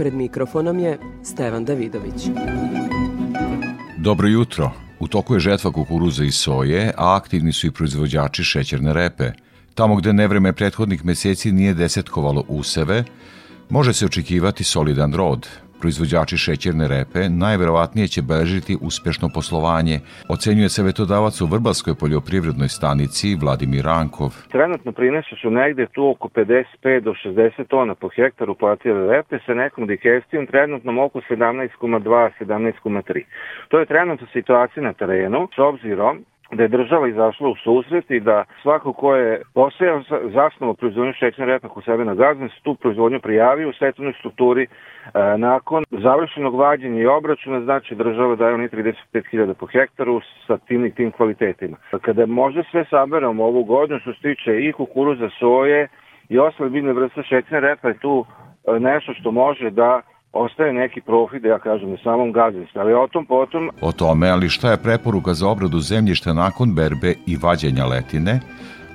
Pred mikrofonom je Stevan Davidović. Dobro jutro. U toku je žetva kukuruza i soje, a aktivni su i proizvođači šećerne repe. Tamo gde nevreme prethodnih meseci nije desetkovalo useve, može se očekivati solidan rod. Proizvođači šećerne repe najverovatnije će beležiti uspešno poslovanje, ocenjuje savetodavac u Vrbalskoj poljoprivrednoj stanici Vladimir Rankov. Trenutno prinese su negde tu oko 55 do 60 tona po hektaru platile repe sa nekom dikestijom trenutno oko 17,2 17,3. To je trenutno situacija na terenu s obzirom da je država izašla u susret i da svako ko je posejao zasnovu proizvodnju šećerne repe kod sebe na se tu proizvodnju prijavio u svetovnoj strukturi e, nakon završenog vađenja i obračuna znači država daje oni 35.000 po hektaru sa tim i tim kvalitetima. Kada možda sve saberamo ovu godinu što se tiče i kukuruza, soje i ostale biljne vrste šećerne repe je tu e, nešto što može da ostaje neki profit, da ja kažem, na samom gazdinstvu, ali o tom potom... O tome, ali šta je preporuka za obradu zemljišta nakon berbe i vađenja letine,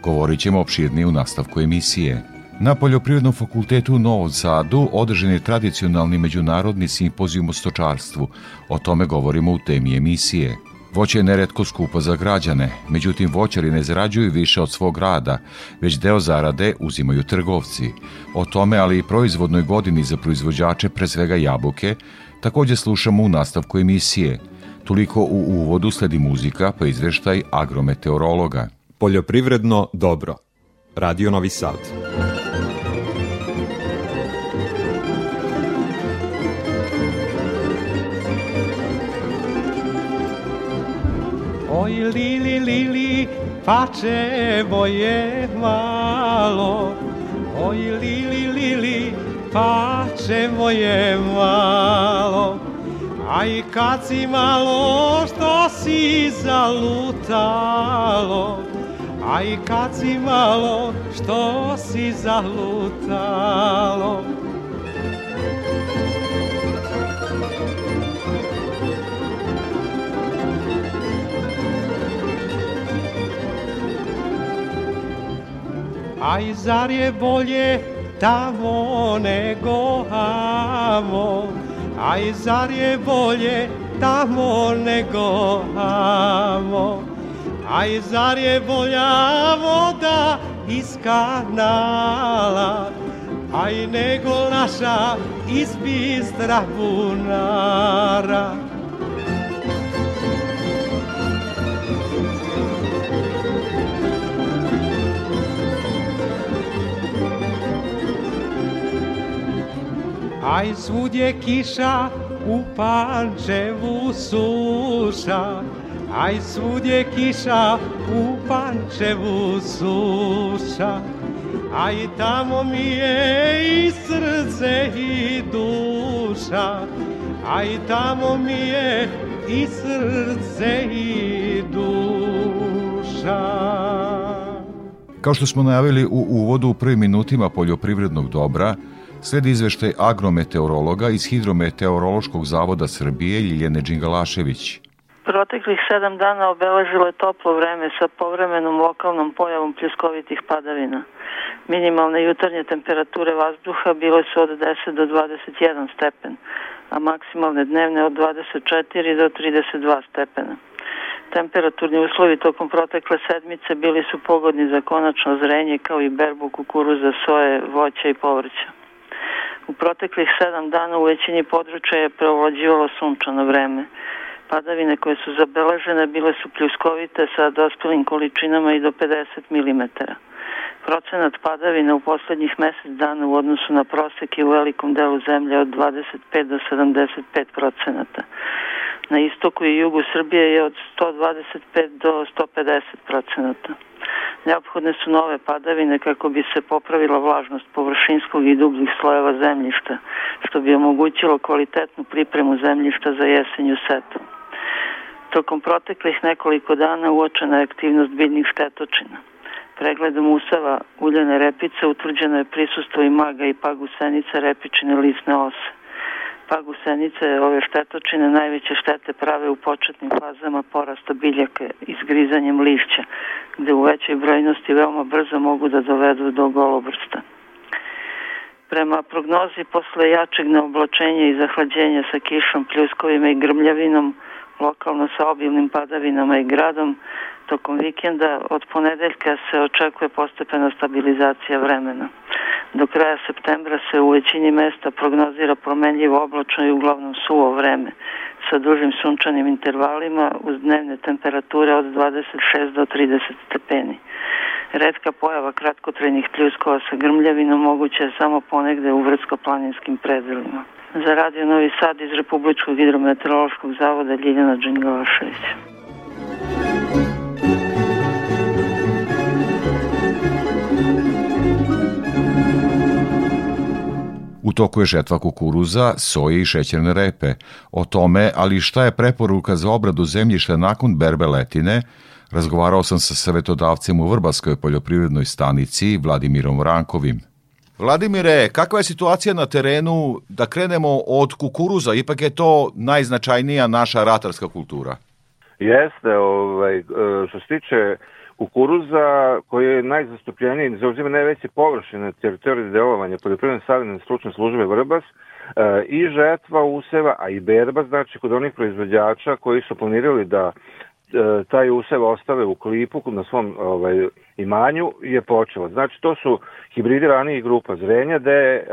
govorit ćemo opširnije u nastavku emisije. Na Poljoprivrednom fakultetu u Novom Sadu održan je tradicionalni međunarodni simpozijum o stočarstvu. O tome govorimo u temi emisije. Voće je neretko skupo za građane, međutim voćari ne zarađuju više od svog rada, već deo zarade uzimaju trgovci. O tome, ali i proizvodnoj godini za proizvođače, pre svega jabuke, takođe slušamo u nastavku emisije. Toliko u uvodu sledi muzika pa izveštaj agrometeorologa. Poljoprivredno dobro. Radio Novi Sad. Oj lili lili pačevo je malo. Oj lili lili pačevo je malo. Aj kad si malo što si zalutalo? Aj kad si malo što si zalutalo Aj zar je bolje tamo nego Aj zar je bolje tamo nego Aj zar je bolja voda iz kanala Aj nego naša iz bistra bunara Aj svud je kiša, u Pančevu suša. Aj svud je kiša, u Pančevu suša. Aj tamo mi je i srce i duša. Aj tamo mi je i srce i duša. Kao što smo najavili u uvodu u prvim minutima poljoprivrednog dobra, Sledi izveštaj agrometeorologa iz Hidrometeorološkog zavoda Srbije Ljiljene Đingalašević. Proteklih sedam dana obeležilo je toplo vreme sa povremenom lokalnom pojavom pljuskovitih padavina. Minimalne jutarnje temperature vazduha bile su od 10 do 21 stepen, a maksimalne dnevne od 24 do 32 stepena. Temperaturni uslovi tokom protekle sedmice bili su pogodni za konačno zrenje kao i berbu kukuruza, soje, voća i povrća. U proteklih sedam dana u većini područja je preovlađivalo sunčano vreme. Padavine koje su zabeležene bile su pljuskovite sa dospelim količinama i do 50 mm. Procenat padavina u poslednjih mesec dana u odnosu na prosek je u velikom delu zemlje od 25 do 75 procenata. Na istoku i jugu Srbije je od 125 do 150 procenata. Neophodne su nove padavine kako bi se popravila vlažnost površinskog i dubljih slojeva zemljišta, što bi omogućilo kvalitetnu pripremu zemljišta za jesenju setu. Tokom proteklih nekoliko dana uočena je aktivnost biljnih štetočina. Pregledom usava uljene repice utvrđeno je prisustvo i maga i pagusenica repičine lisne ose. Pagusenice ove štetočine najveće štete prave u početnim fazama porasta biljaka izgrizanjem lišća, gde u većoj brojnosti veoma brzo mogu da dovedu do golobrsta. Prema prognozi posle jačeg neoblačenja i zahlađenja sa kišom, pljuskovima i grmljavinom, lokalno sa obilnim padavinama i gradom, tokom vikenda od ponedeljka se očekuje postepena stabilizacija vremena. Do kraja septembra se u većini mesta prognozira promenljivo oblačno i uglavnom suvo vreme sa dužim sunčanim intervalima uz dnevne temperature od 26 do 30 stepeni. Redka pojava kratkotrajnih pljuskova sa grmljavinom moguća je samo ponegde u vrdsko-planinskim predelima. Za Radio Novi Sad iz Republičkog hidrometeorološkog zavoda Ljiljana Đangilašević. Toku je žetva kukuruza, soje i šećerne repe. O tome, ali šta je preporuka za obradu zemljišta nakon berbe letine, razgovarao sam sa savetodavcem u Vrbaskoj poljoprivrednoj stanici Vladimirom Rankovim. Vladimire, kakva je situacija na terenu da krenemo od kukuruza? Ipak je to najznačajnija naša ratarska kultura. Jeste, ovaj, što se tiče kukuruza koji je najzastupljeniji, zauzima najveće površine teritorije delovanja poljoprivredne savjene stručne službe Vrbas e, i žetva useva, a i berba, znači kod onih proizvođača koji su planirali da e, taj usev ostave u klipu na svom ovaj, imanju je počelo. Znači to su hibridi ranijih grupa zrenja gde e,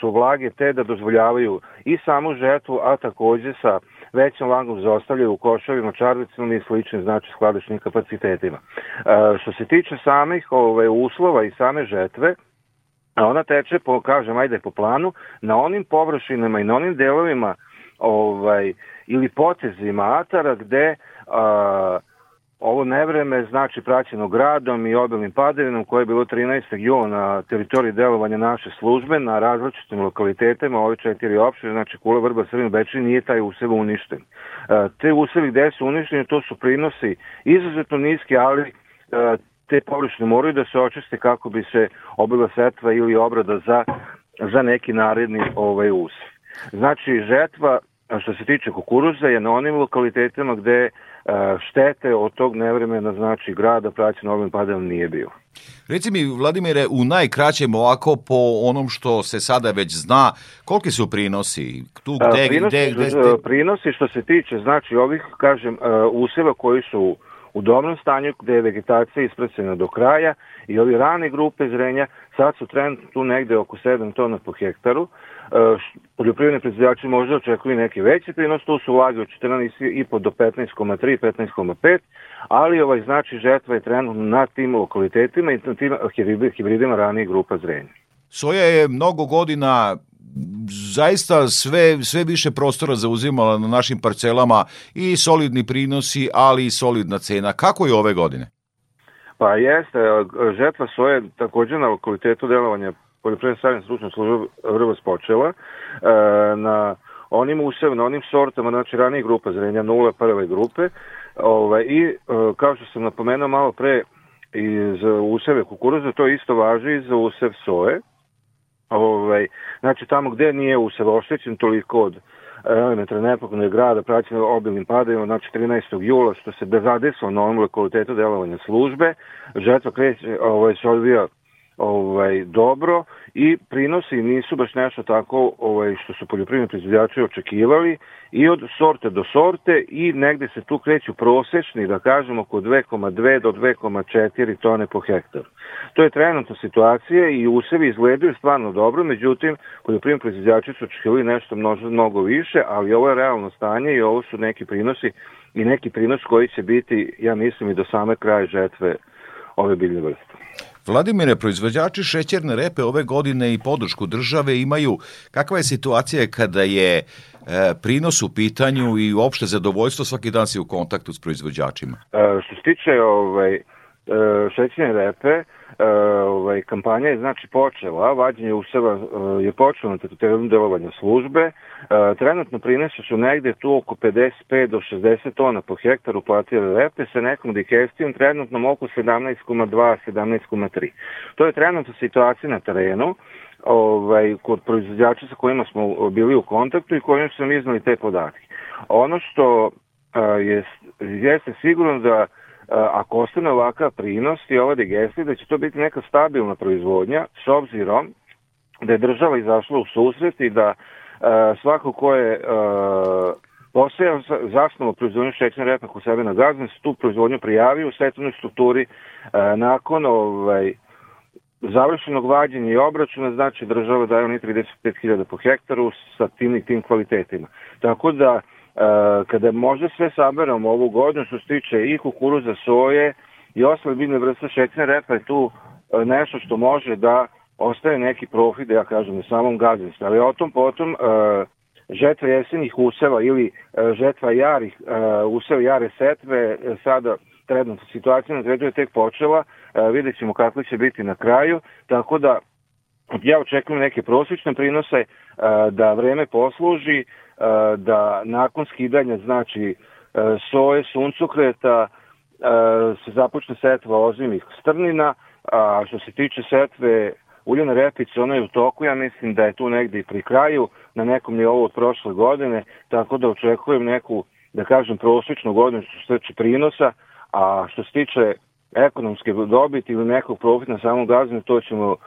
su vlage te da dozvoljavaju i samu žetvu, a takođe sa većom vagom zaostavljaju u košovima, čarvicama i sličnim znači skladišnim kapacitetima. E, što se tiče samih ove, uslova i same žetve, ona teče po, kažem, ajde po planu, na onim površinama i na onim delovima ovaj, ili potezima atara gde a, Ovo nevreme znači praćeno gradom i obilnim padavinom koje je bilo 13. jula na teritoriji delovanja naše službe na različitim lokalitetima, ove četiri opštine, znači Kula, Vrba, Srbina, Bečin, nije taj usev uništen. E, te usevi gde su uništeni, to su prinosi izuzetno niski, ali e, te površine moraju da se očiste kako bi se obila setva ili obrada za, za neki naredni ovaj usev. Znači, žetva što se tiče kukuruza je na onim lokalitetima gde štete od tog nevremena znači grada praćeno ovim padom nije bio. Reci mi, Vladimire, u najkraćem ovako po onom što se sada već zna, koliki su prinosi? Tu, gde, prinosi, gde, gde, gde... prinosi što se tiče, znači ovih, kažem, useva koji su u dobrom stanju gde je vegetacija ispracena do kraja i ovi rane grupe zrenja sad su trenutno tu negde oko 7 tona po hektaru. E, poljoprivredni proizvođači možda očekuju neki veći prinos, tu su vlage od 14,5 do 15,3, 15,5, ali ovaj znači žetva je trenutno na tim lokalitetima i na tim hibridima ranijih grupa zrenja. Soja je mnogo godina zaista sve, sve više prostora zauzimala na našim parcelama i solidni prinosi, ali i solidna cena. Kako je ove godine? Pa jeste, žetva soje takođe na lokalitetu delovanja poljoprivredne savjene stručne službe Vrbas počela. E, na onim usev, na onim sortama, znači ranije grupa zrenja, nula prve grupe, ovaj, i e, kao što sam napomenuo malo pre, i za useve kukuruza, to isto važi i za usev soje. Ovaj, znači tamo gde nije usev oštećen toliko od elementarne nepogode grada praćeno obilnim padajima, znači 13. jula, što se bezadeslo na ovom lokalitetu delovanja službe, žetva kreće, ovaj, se odvija ovaj, dobro i prinosi nisu baš nešto tako ovaj, što su poljoprivredni proizvođači očekivali i od sorte do sorte i negde se tu kreću prosečni, da kažemo, oko 2,2 do 2,4 tone po hektaru. To je trenutna situacija i usevi izgledaju stvarno dobro, međutim, poljoprivredni proizvođači su očekivali nešto mnogo, mnogo više, ali ovo je realno stanje i ovo su neki prinosi i neki prinos koji će biti, ja mislim, i do same kraja žetve ove biljne vrste. Vladimire, proizvođači šećerne repe ove godine i podršku države imaju. Kakva je situacija kada je e, prinos u pitanju i uopšte zadovoljstvo svaki dan si u kontaktu s proizvođačima? E, što se tiče ovaj, šećerne repe, ovaj, kampanja je znači počela, vađenje useva je počelo na teritoriju delovanja službe, trenutno prinese su negde tu oko 55 do 60 tona po hektaru platile repe sa nekom dikestijom trenutno oko 17,2 17,3. To je trenutno situacija na terenu ovaj, kod proizvođača sa kojima smo bili u kontaktu i kojim sam iznali te podatke. Ono što a, je, jeste sigurno da ako ostane ovakav prinos i ova digestija, da će to biti neka stabilna proizvodnja s obzirom da je država izašla u susret i da a, svako ko je posejao zasnovu proizvodnju šećerne repa u sebe na gazdinstvu, tu proizvodnju prijavio u svetovnoj strukturi nakon ovaj, završenog vađenja i obračuna, znači država daje oni 35.000 po hektaru sa tim i tim kvalitetima. Tako da, kada možda sve saberamo ovu godinu, što se tiče i kukuruza, soje i ostale biljne vrste šećne repa je tu e, nešto što može da ostaje neki profit, da ja kažem, na samom gazdinstvu. Ali o tom potom e, žetva jesenjih useva ili žetva jarih useva jare setve sada trenutno situacija na treću je tek počela, vidjet ćemo kako će biti na kraju, tako da ja očekujem neke prosječne prinose, da vreme posluži, da nakon skidanja znači soje, suncokreta, se započne setva ozimih strnina, a što se tiče setve uljene repice, ona je u toku, ja mislim da je tu negde i pri kraju, na nekom nivou od prošle godine, tako da očekujem neku, da kažem, prosječnu godinu što se tiče prinosa, A što se tiče ekonomske dobiti ili nekog profita na samom gazinu, to ćemo uh,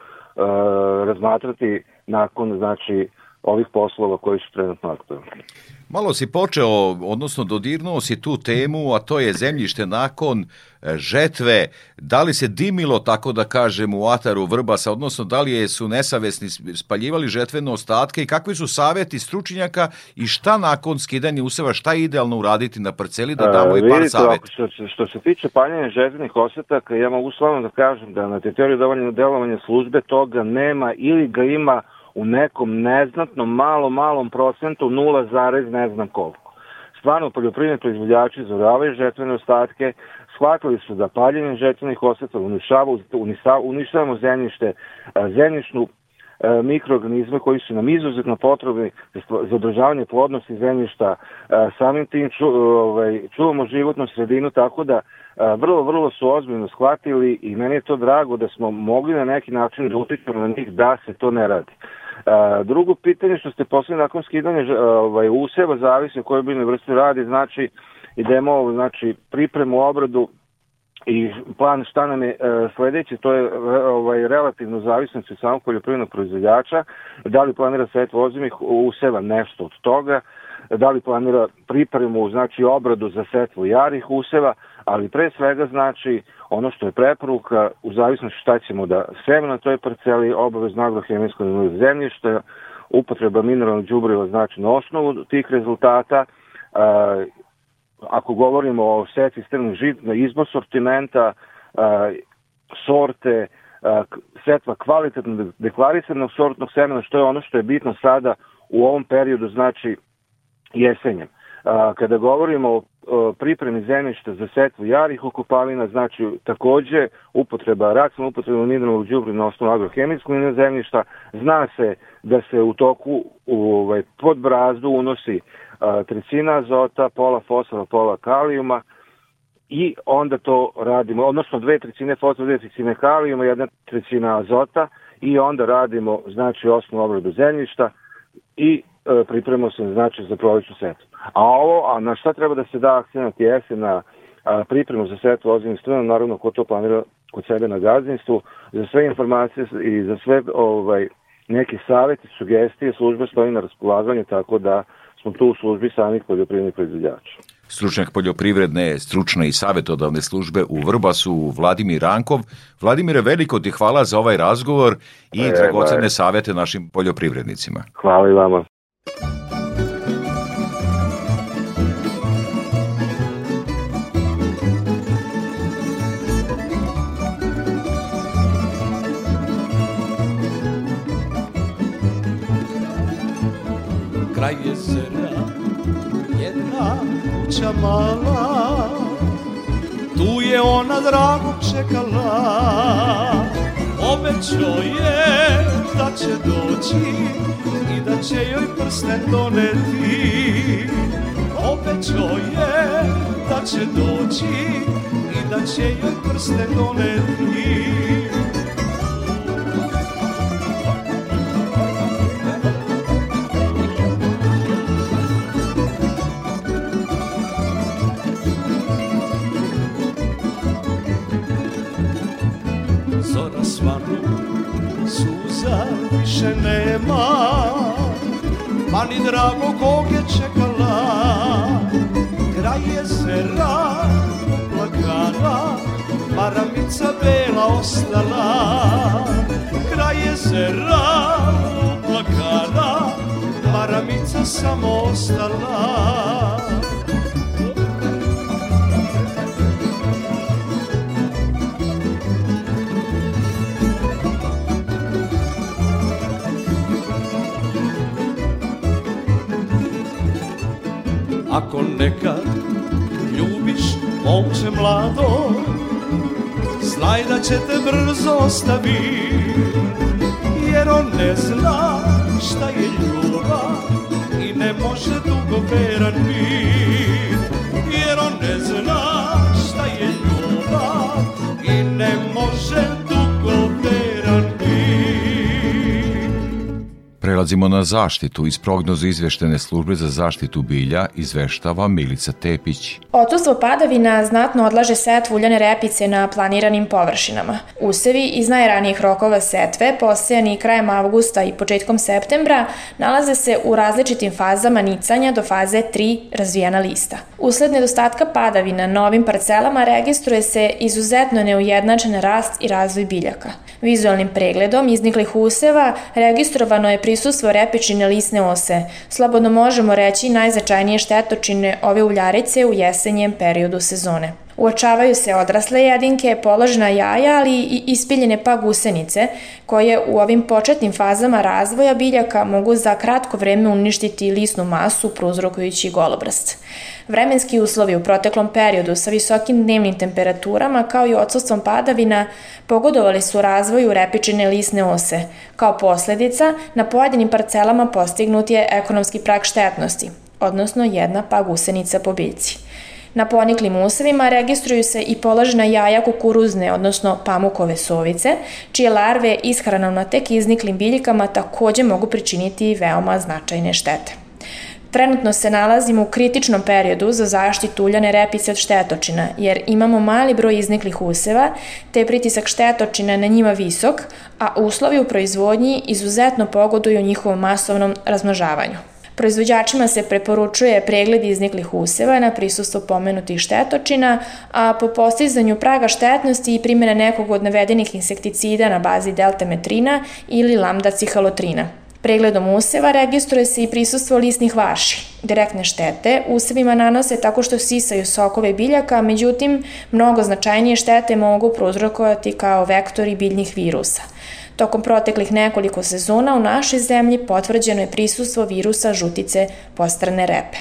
razmatrati nakon znači ovih poslova koji su trenutno aktualni. Malo si počeo, odnosno dodirnuo si tu temu, a to je zemljište nakon e, žetve. Da li se dimilo, tako da kažem, u ataru Vrbasa, odnosno da li je su nesavesni spaljivali žetvene ostatke i kakvi su saveti stručnjaka i šta nakon skidanja useva, šta je idealno uraditi na parceli da damo i par saveta? Što, što se tiče paljenja žetvenih osetaka, ja mogu slavno da kažem da na teritoriju delovanja službe toga nema ili ga ima u nekom neznatnom, malo, malom procentu 0, ne znam koliko. Stvarno, poljoprivredni proizvođači zoravaju žetvene ostatke, shvatili su da paljenjem žetvenih oseta uništavamo zemljište, zemljišnu mikroorganizme koji su nam izuzetno potrebni za održavanje plodnosti zemljišta, samim tim ču, ovaj, čuvamo životnu sredinu, tako da vrlo, vrlo su ozbiljno shvatili i meni je to drago da smo mogli na neki način da utičemo na njih da se to ne radi. Drugo pitanje što ste poslali nakon skidanja ovaj, useva, zavisi o kojoj biljnoj vrsti radi, znači idemo znači, pripremu, obradu i plan šta nam je e, sledeći, to je ovaj, relativno zavisno od samog poljoprivrednog proizvođača, da li planira set vozimih useva nešto od toga, da li planira pripremu, znači obradu za setvu jarih useva, ali pre svega znači ono što je preporuka u zavisnosti šta ćemo da seme na toj parceli, obavezno agrohemijsko zemljište, upotreba mineralnog đubriva znači na osnovu tih rezultata, ako govorimo o setvi strnih žitna, izbor sortimenta, sorte, setva kvalitetno deklarisanog sortnog semena, što je ono što je bitno sada u ovom periodu, znači jesenjem. Kada govorimo o pripremi zemljišta za setvu jarih okupalina, znači takođe upotreba, racionalna upotreba mineralnog đubriva na osnovu agrohemijskog zemljišta, zna se da se u toku u, ovaj, pod brazdu unosi a, trećina azota, pola fosfora, pola kalijuma i onda to radimo, odnosno dve trećine fosfora, dve trećine kalijuma, jedna trećina azota i onda radimo znači osnovu obradu zemljišta i pripremamo se znači za prolećnu setu. A ovo, a na šta treba da se da akcijent jeste na a, pripremu za setu ozbiljnih strana, naravno ko to planira kod sebe na gazdinstvu, za sve informacije i za sve ovaj, neke savete, sugestije, služba stoji na raspolaganju, tako da smo tu u službi samih poljoprivrednih proizvođača. Stručnjak poljoprivredne, stručne i savetodavne službe u Vrbasu, Vladimir Rankov. Vladimire, veliko ti hvala za ovaj razgovor i e, dragocene savete našim poljoprivrednicima. Hvala i vama. Kuća mala Tu je ona dragog čekala. Obećao je da će doći I da će joj prsten doneti. Obećao je da će doći I da će joj prsten doneti nema Pa ni drago kog je čekala Kraj jezera plakala Maramica bela ostala. Kraj jezera plakala Maramica samo ostala Ako nekad ljubiš momče mlado Znaj da će te brzo ostavi Jer on ne zna šta je ljubav I ne može dugo veran biti Jer on ne zna šta je ljubav I ne može Prelazimo na zaštitu. Iz prognozu izveštene službe za zaštitu bilja izveštava Milica Tepić. Odsustvo padavina znatno odlaže setvu uljane repice na planiranim površinama. Usevi iz najranijih rokova setve, posejani krajem avgusta i početkom septembra, nalaze se u različitim fazama nicanja do faze 3 razvijena lista. Usled nedostatka padavina na parcelama registruje se izuzetno neujednačen rast i razvoj biljaka. Vizualnim pregledom izniklih useva registrovano je prisustvo repičine lisne ose. Slobodno možemo reći najzačajnije štetočine ove uljarice u jesenjem periodu sezone. Uočavaju se odrasle jedinke, položena jaja, ali i ispiljene pa gusenice, koje u ovim početnim fazama razvoja biljaka mogu za kratko vreme uništiti lisnu masu prouzrokujući golobrast. Vremenski uslovi u proteklom periodu sa visokim dnevnim temperaturama kao i odsustvom padavina pogodovali su razvoju repičine lisne ose. Kao posledica, na pojedinim parcelama postignut je ekonomski prag štetnosti, odnosno jedna pa gusenica po biljci. Na poniklim usevima registruju se i položena jaja kukuruzne, odnosno pamukove sovice, čije larve ishranom na tek izniklim biljkama takođe mogu pričiniti veoma značajne štete. Trenutno se nalazimo u kritičnom periodu za zaštitu uljane repice od štetočina, jer imamo mali broj izniklih useva, te pritisak štetočina na njima visok, a uslovi u proizvodnji izuzetno pogoduju njihovom masovnom razmnožavanju. Proizvođačima se preporučuje pregled izniklih useva na prisustvo pomenutih štetočina, a po postizanju praga štetnosti i primjena nekog od navedenih insekticida na bazi deltametrina ili lambda cihalotrina. Pregledom useva registruje se i prisustvo lisnih vaši. Direktne štete usevima nanose tako što sisaju sokove biljaka, međutim, mnogo značajnije štete mogu prouzrokovati kao vektori biljnih virusa – Tokom proteklih nekoliko sezona u našoj zemlji potvrđeno je prisustvo virusa žutice postrane repe.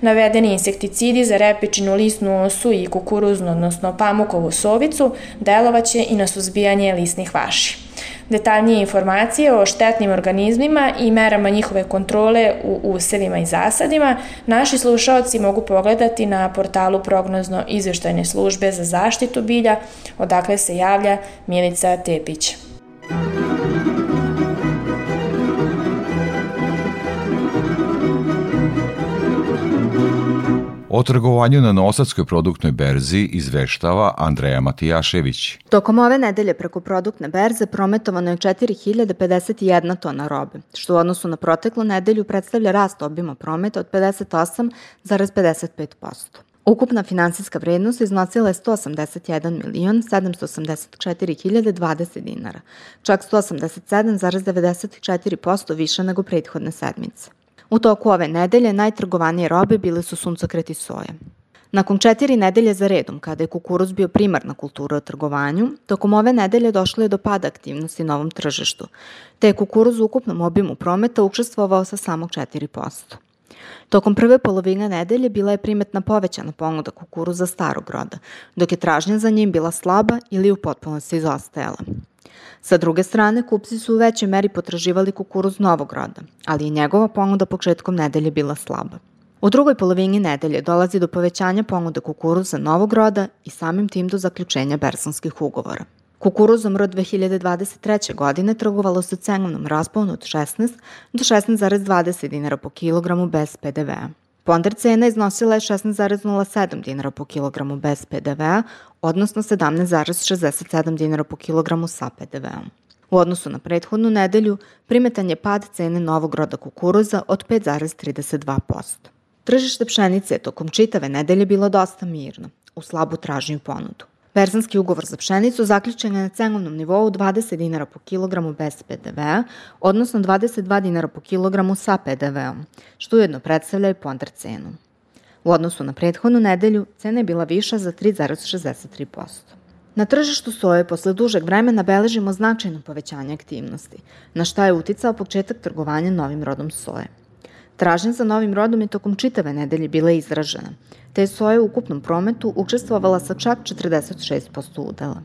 Navedeni insekticidi za repičinu lisnu osu i kukuruznu, odnosno pamukovu sovicu, delovaće i na suzbijanje lisnih vaši. Detaljnije informacije o štetnim organizmima i merama njihove kontrole u usevima i zasadima naši slušaoci mogu pogledati na portalu prognozno izveštajne službe za zaštitu bilja, odakle se javlja Milica Tepić. O trgovanju na Nosadskoj produktnoj berzi izveštava Andreja Matijašević. Tokom ove nedelje preko produktne berze prometovano je 4051 tona robe, što u odnosu na proteklu nedelju predstavlja rast obima prometa od 58,55%. Ukupna finansijska vrednost iznosila je 181 milion 784 hiljade 20 dinara, čak 187,94% više nego prethodne sedmice. U toku ove nedelje najtrgovanije robe bile su suncokret i soja. Nakon četiri nedelje za redom, kada je kukuruz bio primarna kultura o trgovanju, tokom ove nedelje došlo je do pada aktivnosti na ovom tržištu, te je kukuruz u ukupnom obimu prometa učestvovao sa samo 4%. Tokom prve polovine nedelje bila je primetna povećana ponuda kukuruza starog roda, dok je tražnja za njim bila slaba ili u potpunosti izostajala. Sa druge strane, kupci su u većoj meri potraživali kukuruz novog roda, ali i njegova ponuda početkom nedelje bila slaba. U drugoj polovini nedelje dolazi do povećanja ponude kukuruza novog roda i samim tim do zaključenja bersonskih ugovora. Kukuruzom rod 2023. godine trgovalo se cenovnom rasponu od 16 do 16,20 dinara po kilogramu bez PDV-a. Ponder cena iznosila je 16,07 dinara po kilogramu bez PDV-a, odnosno 17,67 dinara po kilogramu sa PDV-om. U odnosu na prethodnu nedelju, primetan je pad cene novog roda kukuruza od 5,32%. Tržište pšenice je tokom čitave nedelje bilo dosta mirno, u slabu tražnju ponudu. Berzanski ugovor za pšenicu zaključen je na cenovnom nivou 20 dinara po kilogramu bez PDV-a, odnosno 22 dinara po kilogramu sa PDV-om, što ujedno predstavlja i ponder cenu. U odnosu na prethodnu nedelju, cena je bila viša za 3,63%. Na tržištu soje posle dužeg vremena beležimo značajno povećanje aktivnosti, na šta je uticao početak trgovanja novim rodom soje. Tražnja za novim rodom je tokom čitave nedelje bila izražena, te je soja u ukupnom prometu učestvovala sa čak 46% udela.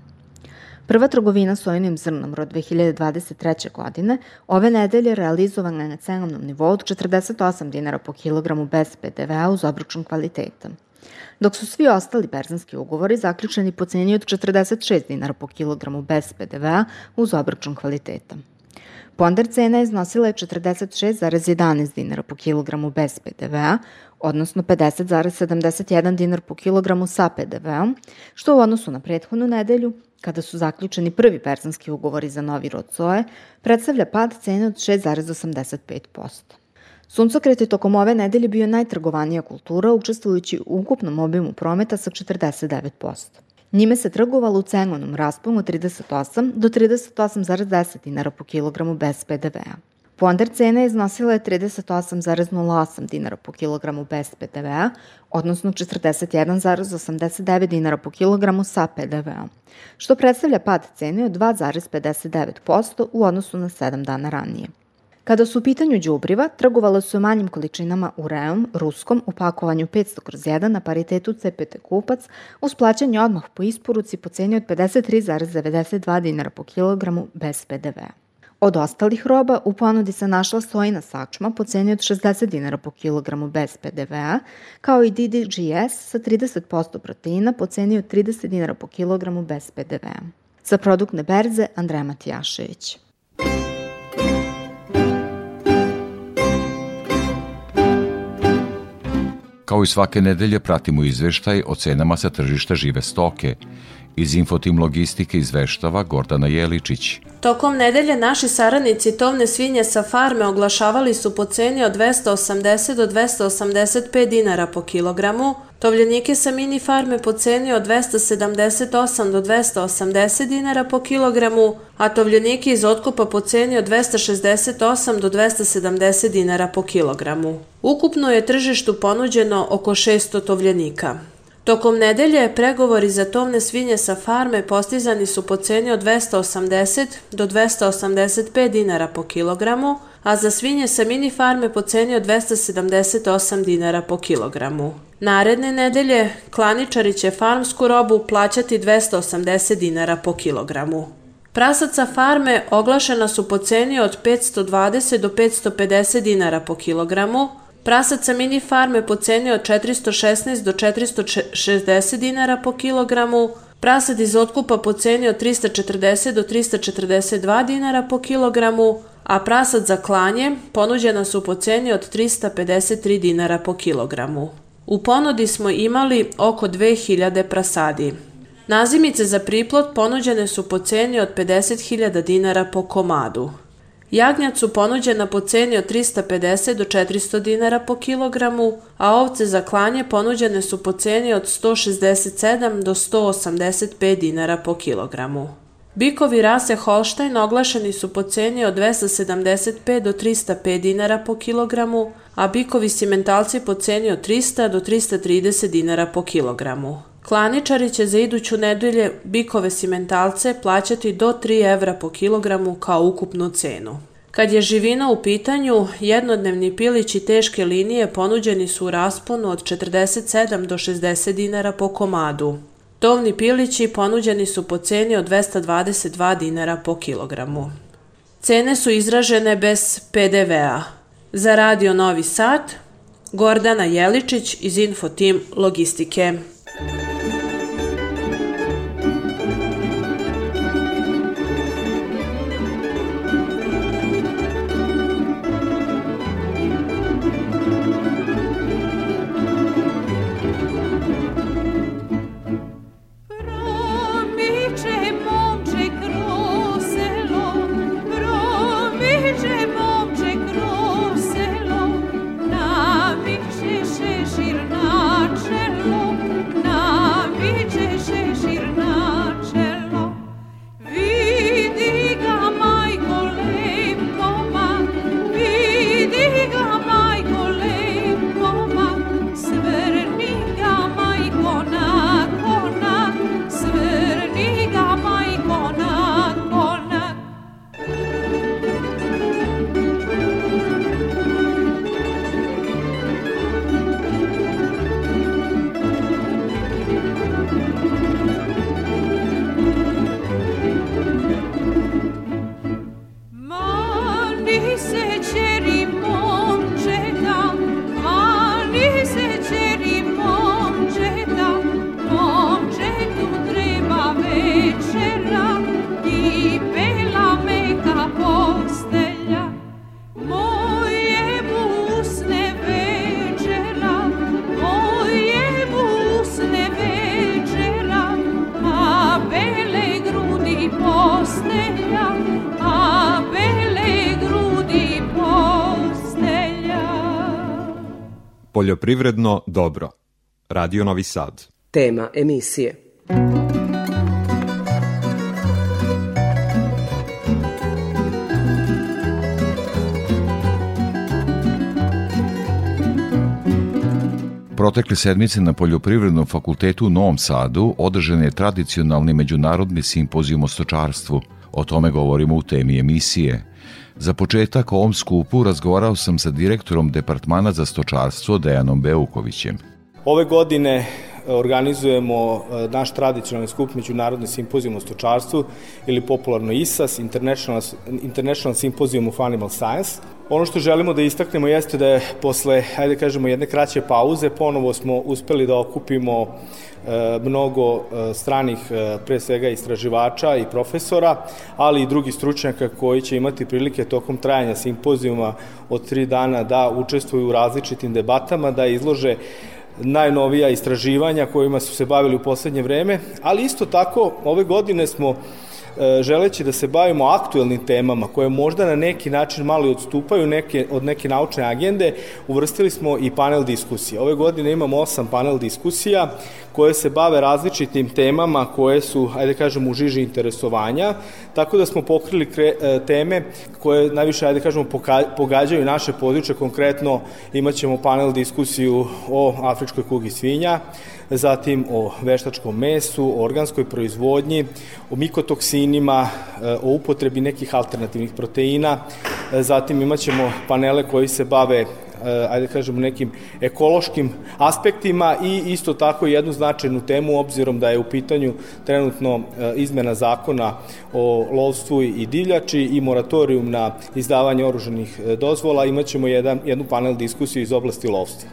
Prva trgovina sojinim zrnom rod 2023. godine ove nedelje realizovana je na cenovnom nivou od 48 dinara po kilogramu bez PDV-a uz obračun kvaliteta dok su svi ostali berzanski ugovori zaključeni po ceni od 46 dinara po kilogramu bez PDV-a uz obračun kvaliteta. Ponder cena iznosila je 46,11 dinara po kilogramu bez PDV-a, odnosno 50,71 dinar po kilogramu sa PDV-om, što u odnosu na prethodnu nedelju, kada su zaključeni prvi perzanski ugovori za novi rod soje, predstavlja pad cene od 6,85%. Suncokret je tokom ove nedelje bio najtrgovanija kultura, učestvujući u ukupnom obimu prometa sa 49%. Njime se trgovalo u cenovnom rasponu od 38 do 38,10 dinara po kilogramu bez PDV-a. Ponder cena iznosila je 38,08 dinara po kilogramu bez PDV-a, odnosno 41,89 dinara po kilogramu sa PDV-om, što predstavlja pad cene od 2,59% u odnosu na 7 dana ranije. Kada su u pitanju đubriva, trgovalo su manjim količinama ureom, ruskom, u pakovanju 500 kroz 1 na paritetu CPT kupac, uz plaćanje odmah po isporuci po ceni od 53,92 dinara po kilogramu bez PDV-a. Od ostalih roba u ponudi se našla sojina sačma po ceni od 60 dinara po kilogramu bez PDV-a, kao i DDGS sa 30% proteina po ceni od 30 dinara po kilogramu bez PDV-a. Za produktne berze Andreja Matijašević. Kao i svake nedelje pratimo izveštaj o cenama sa tržišta žive stoke. Iz Infotim Logistike izveštava Gordana Jeličić. Tokom nedelje naši saradnici tovne svinje sa farme oglašavali su po ceni od 280 do 285 dinara po kilogramu, tovljenike sa mini farme po ceni od 278 do 280 dinara po kilogramu, a tovljenike iz otkupa po ceni od 268 do 270 dinara po kilogramu. Ukupno je tržištu ponuđeno oko 600 tovljenika. Tokom nedelje pregovori za tovne svinje sa farme postizani su po ceni od 280 do 285 dinara po kilogramu, a za svinje sa mini farme po ceni od 278 dinara po kilogramu. Naredne nedelje klaničari će farmsku robu plaćati 280 dinara po kilogramu. Prasaca farme oglašena su po ceni od 520 do 550 dinara po kilogramu, Prasaca mini farme po ceni od 416 do 460 dinara po kilogramu, prasad iz otkupa po ceni od 340 do 342 dinara po kilogramu, a prasad za klanje ponuđena su po ceni od 353 dinara po kilogramu. U ponudi smo imali oko 2000 prasadi. Nazimice za priplot ponuđene su po ceni od 50.000 dinara po komadu. Jagnjac su ponuđena po ceni od 350 do 400 dinara po kilogramu, a ovce za klanje ponuđene su po ceni od 167 do 185 dinara po kilogramu. Bikovi rase Holstein oglašeni su po ceni od 275 do 305 dinara po kilogramu, a bikovi simentalci po ceni od 300 do 330 dinara po kilogramu. Klaničari će za iduću nedelje bikove simentalce plaćati do 3 evra po kilogramu kao ukupnu cenu. Kad je živina u pitanju, jednodnevni pilići teške linije ponuđeni su u rasponu od 47 do 60 dinara po komadu. Tovni pilići ponuđeni su po ceni od 222 dinara po kilogramu. Cene su izražene bez PDV-a. Za Radio Novi Sad, Gordana Jeličić iz Infotim Logistike. Poljoprivredno dobro. Radio Novi Sad. Tema emisije. Protekle sedmice na Poljoprivrednom fakultetu u Novom Sadu održan je tradicionalni međunarodni simpozijum o stočarstvu. O tome govorimo u temi emisije. Za početak o ovom skupu razgovarao sam sa direktorom Departmana za stočarstvo Dejanom Beukovićem. Ove godine organizujemo e, naš tradicionalni skup Međunarodni simpozijum o stočarstvu ili popularno ISAS, International, International Symposium of Animal Science. Ono što želimo da istaknemo jeste da je posle, ajde kažemo, jedne kraće pauze ponovo smo uspeli da okupimo E, mnogo e, stranih, pre svega istraživača i profesora, ali i drugih stručnjaka koji će imati prilike tokom trajanja simpozijuma od tri dana da učestvuju u različitim debatama, da izlože najnovija istraživanja kojima su se bavili u poslednje vreme, ali isto tako ove godine smo E, želeći da se bavimo aktuelnim temama koje možda na neki način malo odstupaju neke, od neke naučne agende, uvrstili smo i panel diskusije. Ove godine imamo osam panel diskusija koje se bave različitim temama koje su, ajde kažemo, u žiži interesovanja, tako da smo pokrili kre, e, teme koje najviše, ajde kažemo, pogađaju naše područje, konkretno imaćemo panel diskusiju o afričkoj kugi svinja, zatim o veštačkom mesu, o organskoj proizvodnji, o mikotoksinima, e, o upotrebi nekih alternativnih proteina, e, zatim imaćemo panele koji se bave ajde da kažemo nekim ekološkim aspektima i isto tako jednu značajnu temu obzirom da je u pitanju trenutno izmena zakona o lovstvu i divljači i moratorijum na izdavanje oruženih dozvola imaćemo jedan, jednu panel diskusiju iz oblasti lovstva.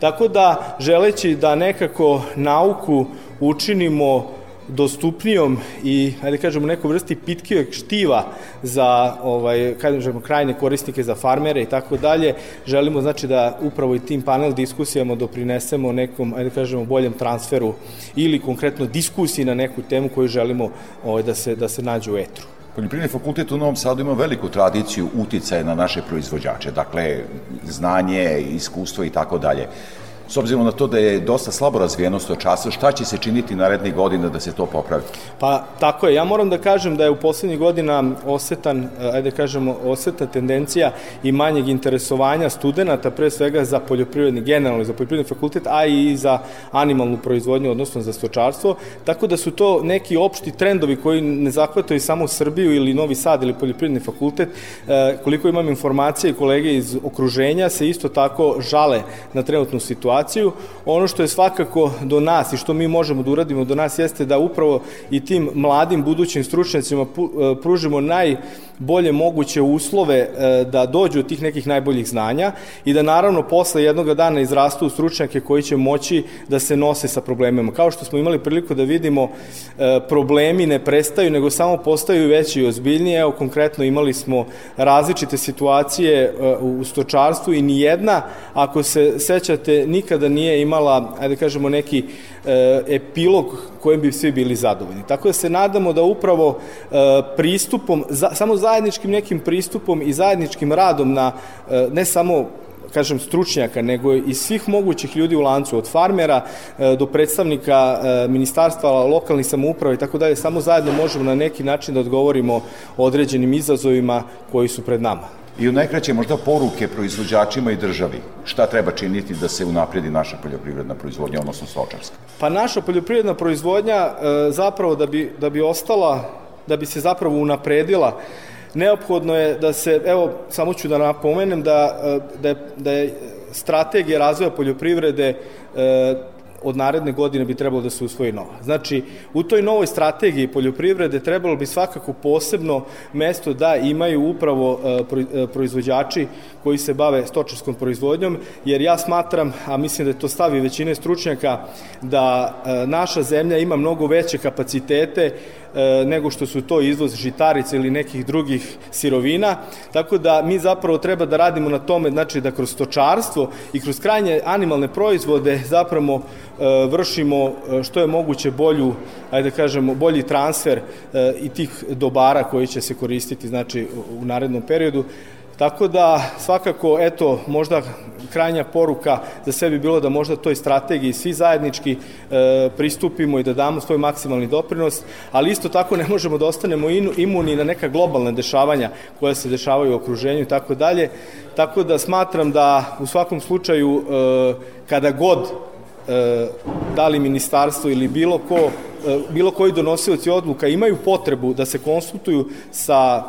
Tako da, želeći da nekako nauku učinimo dostupnijom i, ajde kažemo, neku vrsti pitkijeg štiva za, ovaj, kažemo, krajne korisnike, za farmere i tako dalje, želimo, znači, da upravo i tim panel diskusijama doprinesemo nekom, ajde kažemo, boljem transferu ili konkretno diskusiji na neku temu koju želimo ovaj, da, se, da se nađe u etru. Poljoprivredni fakultet u Novom Sadu ima veliku tradiciju uticaja na naše proizvođače, dakle, znanje, iskustvo i tako dalje. S obzirom na to da je dosta slabo razvijeno stočarstvo, šta će se činiti narednih godina da se to popravi? Pa tako je, ja moram da kažem da je u poslednjih godina osetan, ajde da kažemo, oseta tendencija i manjeg interesovanja studenta, pre svega za poljoprivredni, generalno za poljoprivredni fakultet, a i za animalnu proizvodnju, odnosno za stočarstvo, tako da su to neki opšti trendovi koji ne zahvataju samo Srbiju ili Novi Sad ili poljoprivredni fakultet. E, koliko imam informacije kolege iz okruženja se isto tako žale na trenutnu situaciju. Ono što je svakako do nas i što mi možemo da uradimo do nas jeste da upravo i tim mladim budućim stručnjacima e, pružimo najbolje moguće uslove e, da dođu od tih nekih najboljih znanja i da naravno posle jednog dana izrastu stručnjake koji će moći da se nose sa problemima. Kao što smo imali priliku da vidimo, e, problemi ne prestaju, nego samo postaju veći i ozbiljnije. Evo, konkretno imali smo različite situacije u stočarstvu i ni jedna, ako se sećate, nikada nije imala, ajde kažemo, neki epilog kojem bi svi bili zadovoljni. Tako da se nadamo da upravo pristupom, samo zajedničkim nekim pristupom i zajedničkim radom na ne samo kažem, stručnjaka, nego i svih mogućih ljudi u lancu, od farmera e, do predstavnika e, ministarstva, lokalnih samouprava i tako dalje, samo zajedno možemo na neki način da odgovorimo određenim izazovima koji su pred nama. I u najkraće možda poruke proizvođačima i državi. Šta treba činiti da se unapredi naša poljoprivredna proizvodnja, odnosno stočarska? Pa naša poljoprivredna proizvodnja e, zapravo da bi, da bi ostala, da bi se zapravo unapredila, neophodno je da se, evo, samo ću da napomenem da, e, da, je, da je strategija razvoja poljoprivrede e, od naredne godine bi trebalo da se usvoji nova. Znači, u toj novoj strategiji poljoprivrede trebalo bi svakako posebno mesto da imaju upravo e, proizvođači koji se bave stočarskom proizvodnjom, jer ja smatram, a mislim da je to stavi većine stručnjaka, da naša zemlja ima mnogo veće kapacitete E, nego što su to izvoz žitarica ili nekih drugih sirovina, tako da mi zapravo treba da radimo na tome, znači da kroz stočarstvo i kroz krajnje animalne proizvode zapravo e, vršimo e, što je moguće bolju, ajde da kažemo, bolji transfer i tih dobara koji će se koristiti znači u narednom periodu. Tako da svakako, eto, možda krajnja poruka za sve bi bilo da možda toj strategiji svi zajednički e, pristupimo i da damo svoj maksimalni doprinos, ali isto tako ne možemo da ostanemo imuni na neka globalna dešavanja koja se dešavaju u okruženju i tako dalje. Tako da smatram da u svakom slučaju e, kada god e, da li ministarstvo ili bilo ko e, bilo koji donosioci odluka imaju potrebu da se konsultuju sa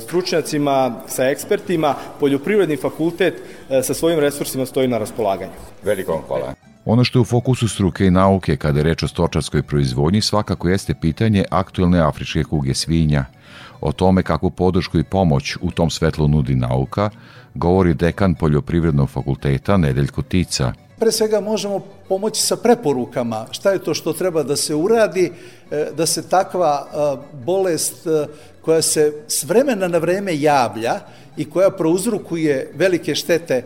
stručnjacima, sa ekspertima, poljoprivredni fakultet e, sa svojim resursima stoji na raspolaganju. Veliko vam hvala. Ono što je u fokusu struke i nauke kada je reč o stočarskoj proizvodnji svakako jeste pitanje aktuelne afričke kuge svinja. O tome kakvu podršku i pomoć u tom svetlu nudi nauka, govori dekan Poljoprivrednog fakulteta Nedeljko Tica. Pre svega možemo pomoći sa preporukama šta je to što treba da se uradi, e, da se takva bolest koja se s vremena na vreme javlja i koja prouzrukuje velike štete e,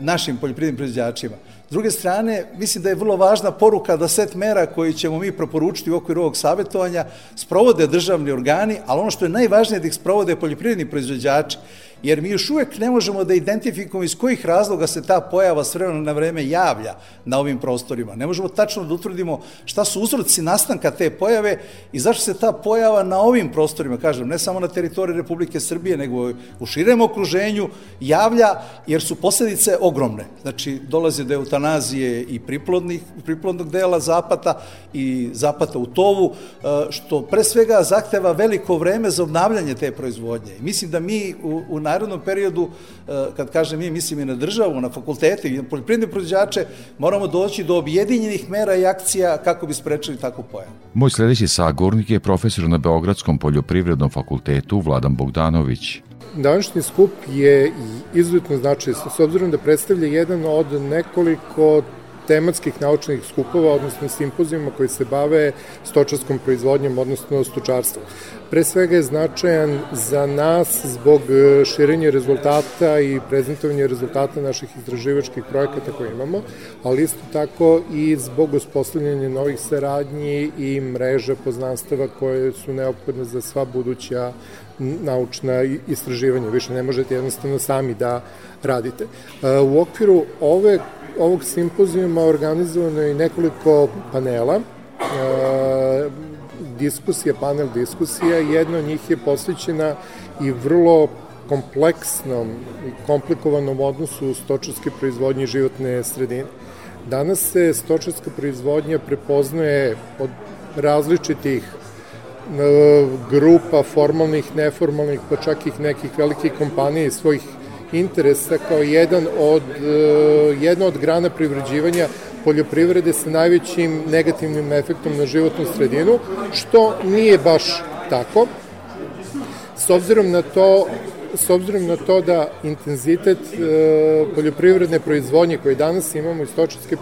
našim poljoprivrednim proizvođačima. S druge strane, mislim da je vrlo važna poruka da set mera koji ćemo mi proporučiti u okviru ovog savjetovanja sprovode državni organi, ali ono što je najvažnije da ih sprovode poljoprivredni proizvođači jer mi još uvek ne možemo da identifikujemo iz kojih razloga se ta pojava s vremena na vreme javlja na ovim prostorima. Ne možemo tačno da utvrdimo šta su uzroci nastanka te pojave i zašto se ta pojava na ovim prostorima, kažem, ne samo na teritoriji Republike Srbije, nego u širem okruženju javlja, jer su posledice ogromne. Znači, dolaze do eutanazije i priplodnih, priplodnog dela zapata i zapata u tovu, e, što pre svega zahteva veliko vreme za obnavljanje te proizvodnje. mislim da mi u, u narodnom periodu, e, kad kažem mi, mislim i na državu, na fakultete i na poljoprivredne proizvođače, moramo doći do objedinjenih mera i akcija kako bi sprečili takvu pojavu. Moj sledeći sagornik je profesor na Beogradskom poljoprivrednom fakultetu Vladan Bogdanović. Današnji skup je izuzetno značaj, s obzirom da predstavlja jedan od nekoliko tematskih naučnih skupova, odnosno simpozijuma koji se bave stočarskom proizvodnjom, odnosno stočarstvom. Pre svega je značajan za nas zbog e, širenja rezultata i prezentovanja rezultata naših istraživačkih projekata koje imamo, ali isto tako i zbog uspostavljanja novih saradnji i mreža poznanstava koje su neophodne za sva buduća naučna istraživanja, više ne možete jednostavno sami da radite. U okviru ove, ovog simpozijuma organizovano je nekoliko panela, diskusija, panel diskusija, jedna od njih je posvećena i vrlo kompleksnom i komplikovanom odnosu stočarske proizvodnje životne sredine. Danas se stočarska proizvodnja prepoznaje od različitih e, grupa formalnih, neformalnih, pa čak i nekih velikih kompanija i svojih interesa kao jedan od, e, jedna od grana privređivanja poljoprivrede sa najvećim negativnim efektom na životnu sredinu, što nije baš tako. S obzirom na to s obzirom na to da intenzitet e, poljoprivredne proizvodnje koje danas imamo i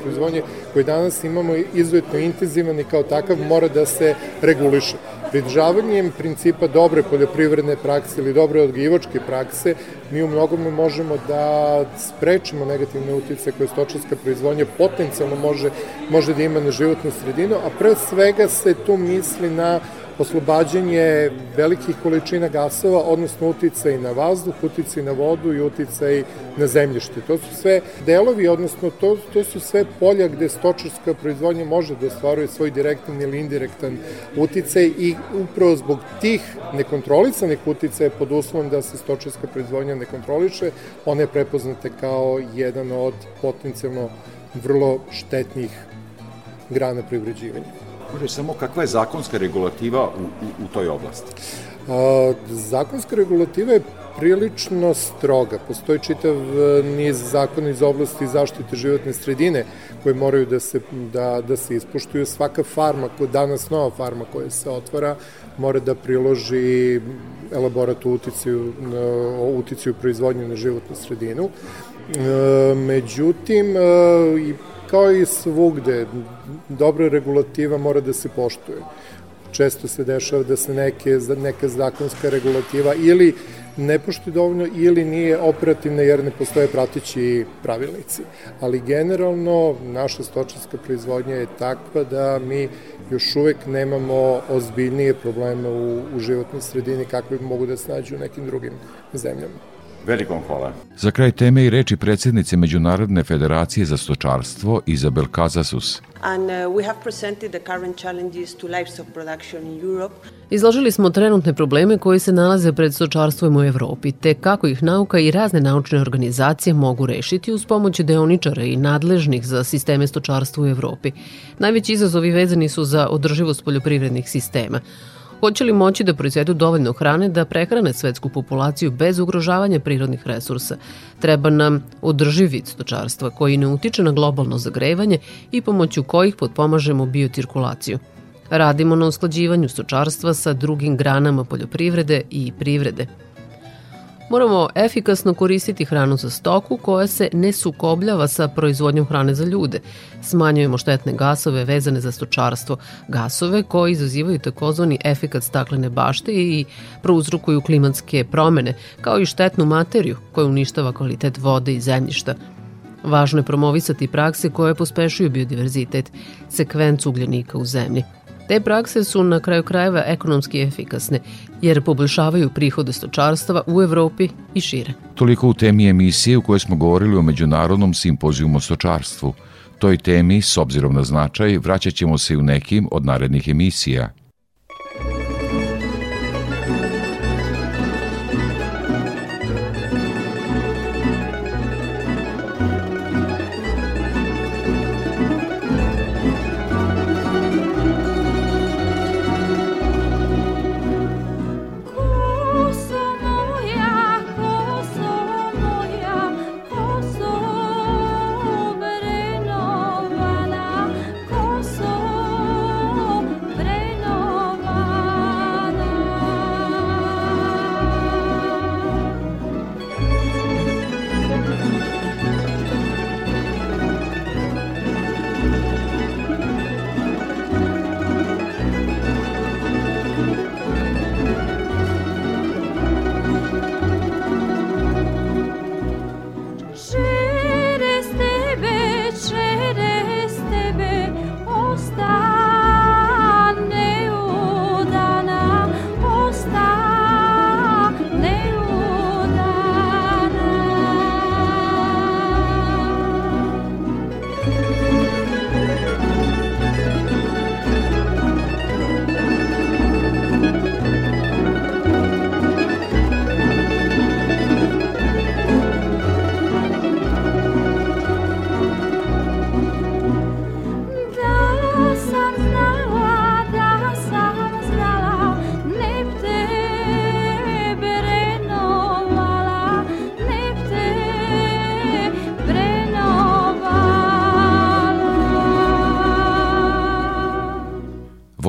proizvodnje koje danas imamo izuzetno intenzivan i kao takav mora da se reguliše. Pridržavanjem principa dobre poljoprivredne prakse ili dobre odgivačke prakse mi u mnogome možemo da sprečimo negativne utice koje stočarska proizvodnja potencijalno može, može da ima na životnu sredinu, a pre svega se tu misli na oslobađanje velikih količina gasova, odnosno uticaj na vazduh, uticaj na vodu i uticaj na zemljište. To su sve delovi, odnosno to, to su sve polja gde stočarska proizvodnja može da ostvaruje svoj direktan ili indirektan uticaj i upravo zbog tih nekontrolisanih uticaja pod uslovom da se stočarska proizvodnja ne kontroliše, one prepoznate kao jedan od potencijalno vrlo štetnih grana privređivanja. Može samo kakva je zakonska regulativa u, u, u toj oblasti? A, zakonska regulativa je prilično stroga. Postoji čitav e, niz zakona iz oblasti zaštite životne sredine koje moraju da se, da, da se ispoštuju. Svaka farma, danas nova farma koja se otvara, mora da priloži elaborat o uticaju, o uticaju proizvodnje na životnu sredinu. E, međutim, e, kao i svugde, dobra regulativa mora da se poštuje. Često se dešava da se neke, neka zakonska regulativa ili ne poštuje dovoljno ili nije operativna jer ne postoje pratići pravilnici. Ali generalno naša stočarska proizvodnja je takva da mi još uvek nemamo ozbiljnije probleme u, u životnoj sredini kakve mogu da se nađu u nekim drugim zemljama. Veliko vam hvala. Za kraj teme i reči predsjednice Međunarodne federacije za stočarstvo Izabel Kazasus. And uh, we have presented the current challenges to livestock production in Europe. Izložili smo trenutne probleme koji se nalaze pred stočarstvom u Evropi, te kako ih nauka i razne naučne organizacije mogu rešiti uz pomoć deoničara i nadležnih za sisteme stočarstva u Evropi. Najveći izazovi vezani su za održivost poljoprivrednih sistema. Hoće li moći da proizvedu dovoljno hrane da prehrane svetsku populaciju bez ugrožavanja prirodnih resursa? Treba nam održiv vid stočarstva koji ne utiče na globalno zagrevanje i pomoću kojih potpomažemo biocirkulaciju. Radimo na usklađivanju stočarstva sa drugim granama poljoprivrede i privrede – Moramo efikasno koristiti hranu za stoku koja se ne sukobljava sa proizvodnjom hrane za ljude. Smanjujemo štetne gasove vezane za stočarstvo, gasove koji izazivaju takozvani efekat staklene bašte i prouzrukuju klimatske promene, kao i štetnu materiju koja uništava kvalitet vode i zemljišta. Važno je promovisati prakse koje pospešuju biodiverzitet, sekvencu ugljenika u zemlji. Te prakse su na kraju krajeva ekonomski efikasne, jer poboljšavaju prihode stočarstva u Evropi i šire. Toliko u temi emisije u kojoj smo govorili o Međunarodnom simpozijumu o stočarstvu. Toj temi, s obzirom na značaj, vraćat ćemo se u nekim od narednih emisija –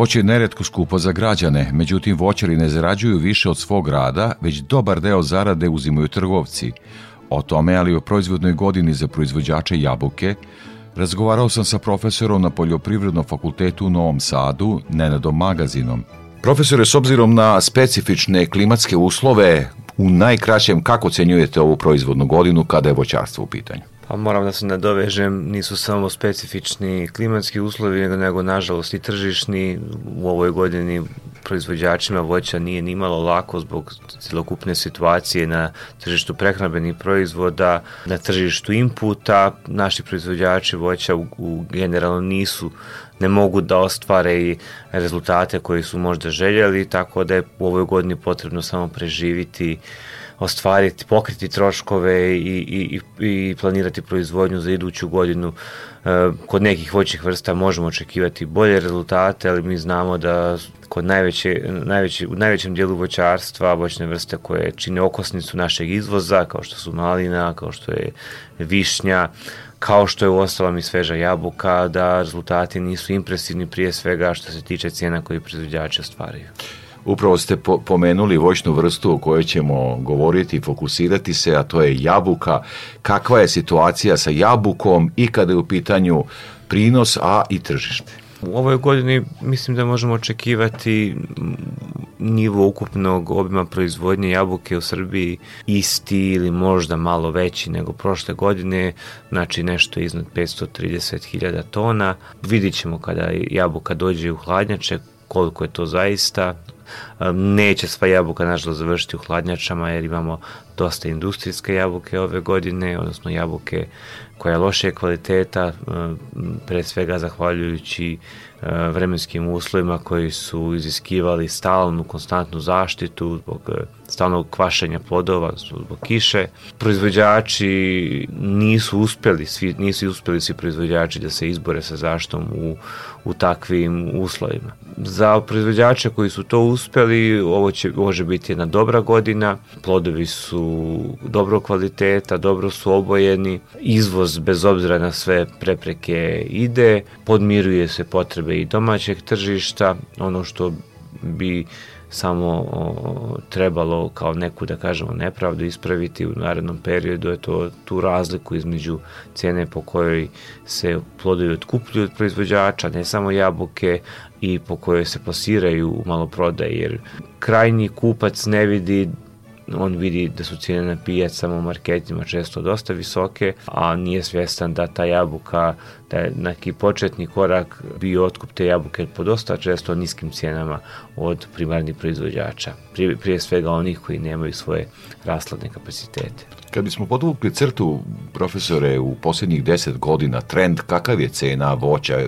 Voće je neretko skupo za građane, međutim voćari ne zarađuju više od svog rada, već dobar deo zarade uzimaju trgovci. O tome, ali o proizvodnoj godini za proizvođače jabuke, razgovarao sam sa profesorom na Poljoprivrednom fakultetu u Novom Sadu, Nenadom Magazinom. Profesore, s obzirom na specifične klimatske uslove, u najkraćem kako cenjujete ovu proizvodnu godinu kada je voćarstvo u pitanju? Pa moram da se nadovežem, nisu samo specifični klimatski uslovi, nego, nego nažalost i tržišni. U ovoj godini proizvođačima voća nije ni malo lako zbog celokupne situacije na tržištu prehrambenih proizvoda, na tržištu inputa. Naši proizvođači voća u, u generalno nisu ne mogu da ostvare i rezultate koji su možda željeli, tako da je u ovoj godini potrebno samo preživiti ostvariti, pokriti troškove i, i, i planirati proizvodnju za iduću godinu. E, kod nekih voćih vrsta možemo očekivati bolje rezultate, ali mi znamo da kod najveće, najveće, u najvećem dijelu voćarstva voćne vrste koje čine okosnicu našeg izvoza, kao što su malina, kao što je višnja, kao što je u ostalom i sveža jabuka, da rezultati nisu impresivni prije svega što se tiče cijena koje proizvođači ostvaraju. Upravo ste po pomenuli voćnu vrstu o kojoj ćemo govoriti i fokusirati se, a to je jabuka. Kakva je situacija sa jabukom i kada je u pitanju prinos, a i tržište? U ovoj godini mislim da možemo očekivati nivo ukupnog obima proizvodnje jabuke u Srbiji isti ili možda malo veći nego prošle godine, znači nešto iznad 530.000 tona. Vidit ćemo kada jabuka dođe u hladnjače koliko je to zaista. Neće sva jabuka nažalost završiti u hladnjačama jer imamo dosta industrijske jabuke ove godine, odnosno jabuke koja je loše kvaliteta, pre svega zahvaljujući vremenskim uslovima koji su iziskivali stalnu, konstantnu zaštitu zbog stalnog kvašenja plodova zbog kiše. Proizvođači nisu uspeli, svi, nisu uspeli svi proizvođači da se izbore sa zaštom u, u takvim uslovima. Za proizvođače koji su to uspeli, ovo će može biti jedna dobra godina, plodovi su dobro kvaliteta, dobro su obojeni, izvoz bez obzira na sve prepreke ide, podmiruje se potrebe i domaćeg tržišta, ono što bi samo o, trebalo kao neku da kažemo nepravdu ispraviti u narednom periodu je to tu razliku između cene po kojoj se plodovi otkupljuju od proizvođača, ne samo jabuke i po kojoj se plasiraju u maloprodaji jer krajnji kupac ne vidi on vidi da su cijene na pijacama u marketima često dosta visoke, a nije svjestan da ta jabuka, da je neki početni korak bio otkup te jabuke po dosta često niskim cijenama od primarnih proizvođača, prije, prije svega onih koji nemaju svoje rasladne kapacitete. Kad bismo podvukli crtu, profesore, u posljednjih deset godina, trend kakav je cena voća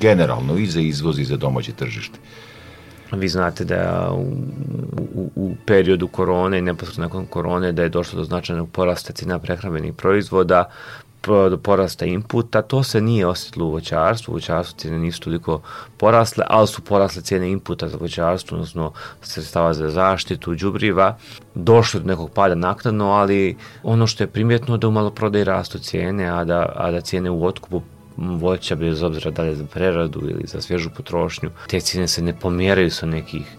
generalno i za izvoz i za domaće tržište? Vi znate da u, u, u periodu korone i neposredno nakon korone da je došlo do značajnog porasta cena prehrambenih proizvoda, do porasta inputa, to se nije osjetilo u voćarstvu, u voćarstvu cijene nisu toliko porasle, ali su porasle cijene inputa za voćarstvo, odnosno sredstava za zaštitu, džubriva, došlo do nekog pada naknadno, ali ono što je primjetno da u maloprodaji rastu cijene, a da, a da cijene u otkupu voća bez obzira da li za preradu ili za svježu potrošnju, te cijene se ne pomjeraju sa nekih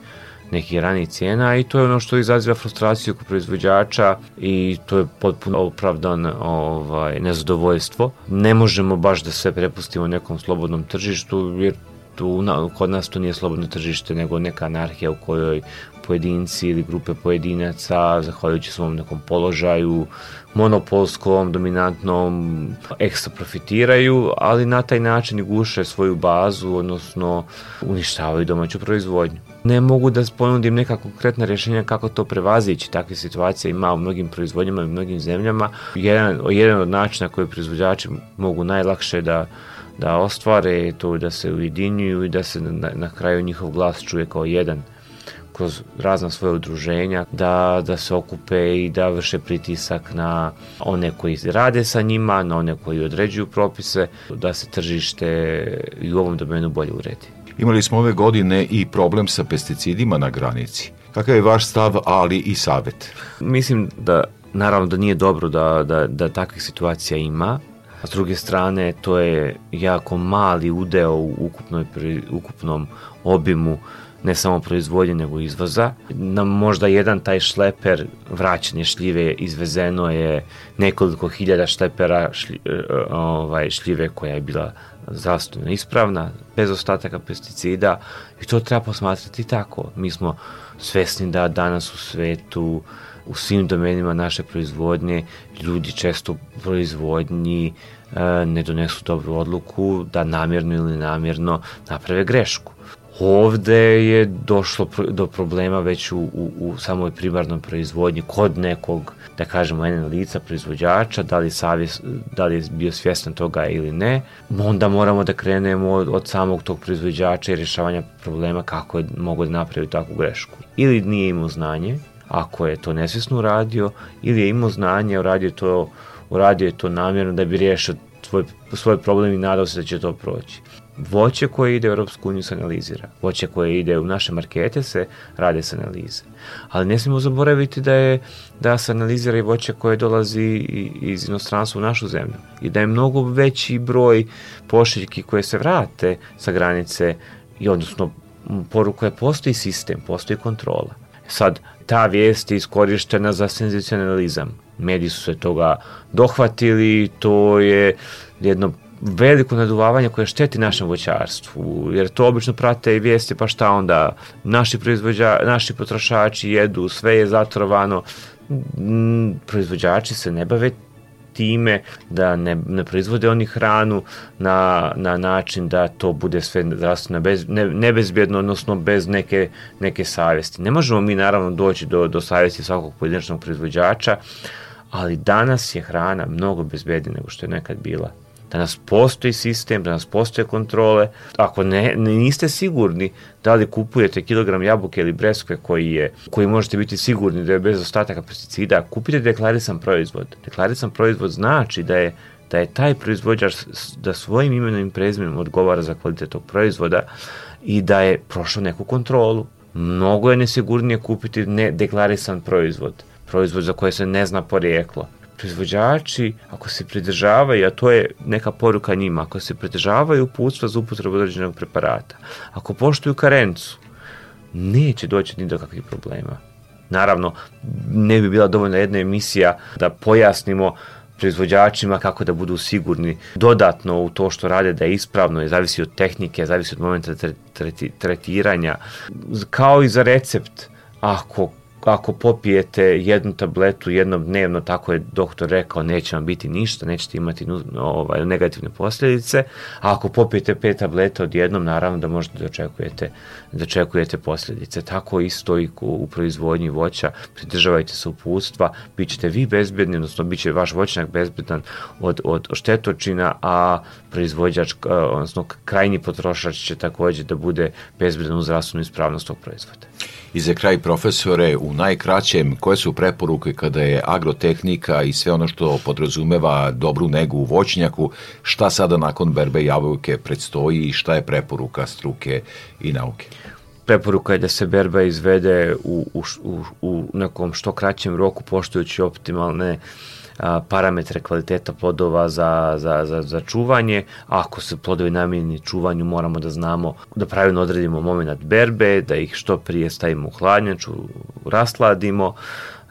nekih ranih cijena i to je ono što izaziva frustraciju kod proizvođača i to je potpuno opravdan ovaj, nezadovoljstvo. Ne možemo baš da sve prepustimo nekom slobodnom tržištu jer tu, kod nas to nije slobodno tržište nego neka anarhija u kojoj pojedinci ili grupe pojedinaca, zahvaljujući svom nekom položaju, monopolskom, dominantnom, ekstra profitiraju, ali na taj način i guše svoju bazu, odnosno uništavaju domaću proizvodnju. Ne mogu da ponudim neka konkretna rješenja kako to prevazići. Takve situacije ima u mnogim proizvodnjama i u mnogim zemljama. Jedan, jedan od načina koje proizvođači mogu najlakše da da ostvare to da se ujedinjuju i da se na, na kraju njihov glas čuje kao jedan kroz razna svoje udruženja da, da se okupe i da vrše pritisak na one koji rade sa njima, na one koji određuju propise, da se tržište i u ovom domenu bolje uredi. Imali smo ove godine i problem sa pesticidima na granici. Kakav je vaš stav, ali i savet? Mislim da naravno da nije dobro da, da, da takvih situacija ima, a s druge strane to je jako mali udeo u ukupnoj, ukupnom obimu ne samo proizvodnje nego izvoza. Na možda jedan taj šleper vraćanje šljive izvezeno je nekoliko hiljada šlepera šlji, e, ovaj, šljive koja je bila zdravstveno ispravna, bez ostataka pesticida i to treba posmatrati tako. Mi smo svesni da danas u svetu u svim domenima naše proizvodnje ljudi često proizvodnji e, ne donesu dobru odluku da namjerno ili namjerno naprave grešku. Ovde je došlo do problema već u, u, u samoj primarnoj proizvodnji kod nekog, da kažemo, ene lica proizvođača, da li, savjes, da li je bio svjestan toga ili ne. Onda moramo da krenemo od, od samog tog proizvođača i rješavanja problema kako je mogo da napravi takvu grešku. Ili nije imao znanje, ako je to nesvjesno uradio, ili je imao znanje, uradio to, uradio je to namjerno da bi riješio svoj, svoj problem i nadao se da će to proći. Voće koje ide u Europsku uniju se analizira. Voće koje ide u naše markete se rade se analize. Ali ne smemo zaboraviti da je da se analizira i voće koje dolazi iz inostranstva u našu zemlju. I da je mnogo veći broj pošiljki koje se vrate sa granice i odnosno poruka je postoji sistem, postoji kontrola. Sad, ta vijest je iskorištena za senzacionalizam. Mediji su se toga dohvatili, to je jedno veliko naduvavanje koje šteti našem voćarstvu, jer to obično prate i vijesti, pa šta onda, naši, proizvođa, naši potrošači jedu, sve je zatrovano, mm, proizvođači se ne bave time da ne, ne proizvode oni hranu na, na način da to bude sve zdravstveno bez, ne, nebezbjedno, odnosno bez neke, neke savjesti. Ne možemo mi naravno doći do, do savjesti svakog pojedinačnog proizvođača, ali danas je hrana mnogo bezbednija nego što je nekad bila da nas postoji sistem, da nas postoje kontrole. Ako ne, niste sigurni da li kupujete kilogram jabuke ili breskve koji je, koji možete biti sigurni da je bez ostataka pesticida, kupite deklarisan proizvod. Deklarisan proizvod znači da je da je taj proizvođač da svojim imenom i prezimenom odgovara za kvalitet tog proizvoda i da je prošao neku kontrolu. Mnogo je nesigurnije kupiti nedeklarisan proizvod, proizvod za koje se ne zna porijeklo proizvođači, ako se pridržavaju, a to je neka poruka njima, ako se pridržavaju uputstva za upotrebu određenog preparata, ako poštuju karencu, neće doći ni do kakvih problema. Naravno, ne bi bila dovoljna jedna emisija da pojasnimo proizvođačima kako da budu sigurni dodatno u to što rade da je ispravno, je zavisi od tehnike, zavisi od momenta tretiranja. Kao i za recept, ako ako popijete jednu tabletu jednom dnevno, tako je doktor rekao, neće vam biti ništa, nećete imati ovaj, negativne posljedice, a ako popijete pet tableta odjednom, naravno da možete da očekujete, da očekujete posljedice. Tako isto i u proizvodnji voća, pridržavajte se uputstva, bit ćete vi bezbedni, odnosno bit će vaš voćnjak bezbedan od, od štetočina, a proizvođač, odnosno krajnji potrošač će takođe da bude bezbedan u zdravstvenu ispravnost tog proizvoda. I za kraj, profesore, u najkraćem, koje su preporuke kada je agrotehnika i sve ono što podrazumeva dobru negu u voćnjaku, šta sada nakon berbe jabuke predstoji i šta je preporuka struke i nauke? Preporuka je da se berba izvede u, u, u, u nekom što kraćem roku poštujući optimalne uh, parametre kvaliteta plodova za, za, za, za čuvanje. Ako se plodovi namijenjeni čuvanju, moramo da znamo da pravilno odredimo moment berbe, da ih što prije stavimo u hladnjaču, rasladimo,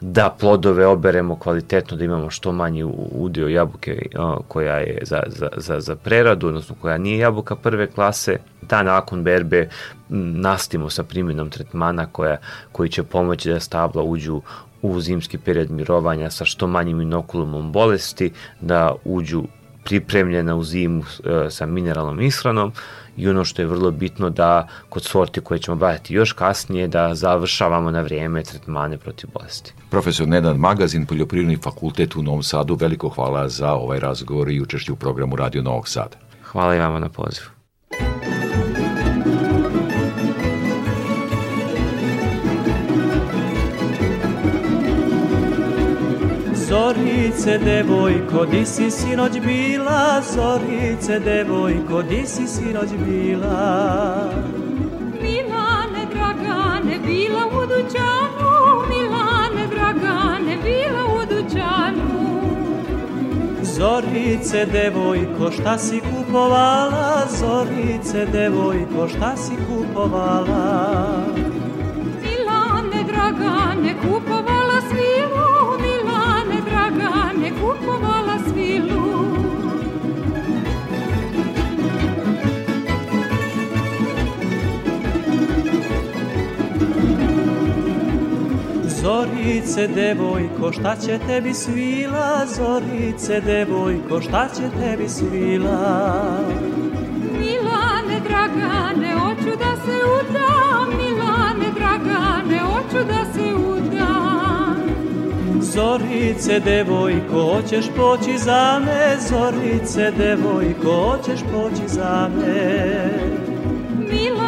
da plodove oberemo kvalitetno, da imamo što manji udio jabuke koja je za, za, za, za preradu, odnosno koja nije jabuka prve klase, da nakon berbe nastimo sa primjenom tretmana koja, koji će pomoći da stabla uđu u zimski period mirovanja sa što manjim inokulumom bolesti, da uđu pripremljena u zimu e, sa mineralnom ishranom i ono što je vrlo bitno da kod sorti koje ćemo baviti još kasnije da završavamo na vrijeme tretmane protiv bolesti. Profesor Nedan Magazin, Poljoprivredni fakultet u Novom Sadu, veliko hvala za ovaj razgovor i učešću u programu Radio Novog Sada. Hvala i vama na pozivu. Zorice, devojko, di si sinoć bila? Zorice, devojko, di si sinoć bila? Milane, dragane, bila u dućanu, Milane, dragane, bila u dućanu. Zorice, devojko, šta si kupovala? Zorice, devojko, šta si kupovala? Milane, Dragane, kupovala Zorice, devojko, šta će tebi svila? Zorice, devojko, šta će tebi svila? Milane, Dragane, hoću da se udam, Milane, Dragane, hoću da se udam. Zorice, devojko, hoćeš poći za me? Zorice, devojko, hoćeš poći za me? Milane,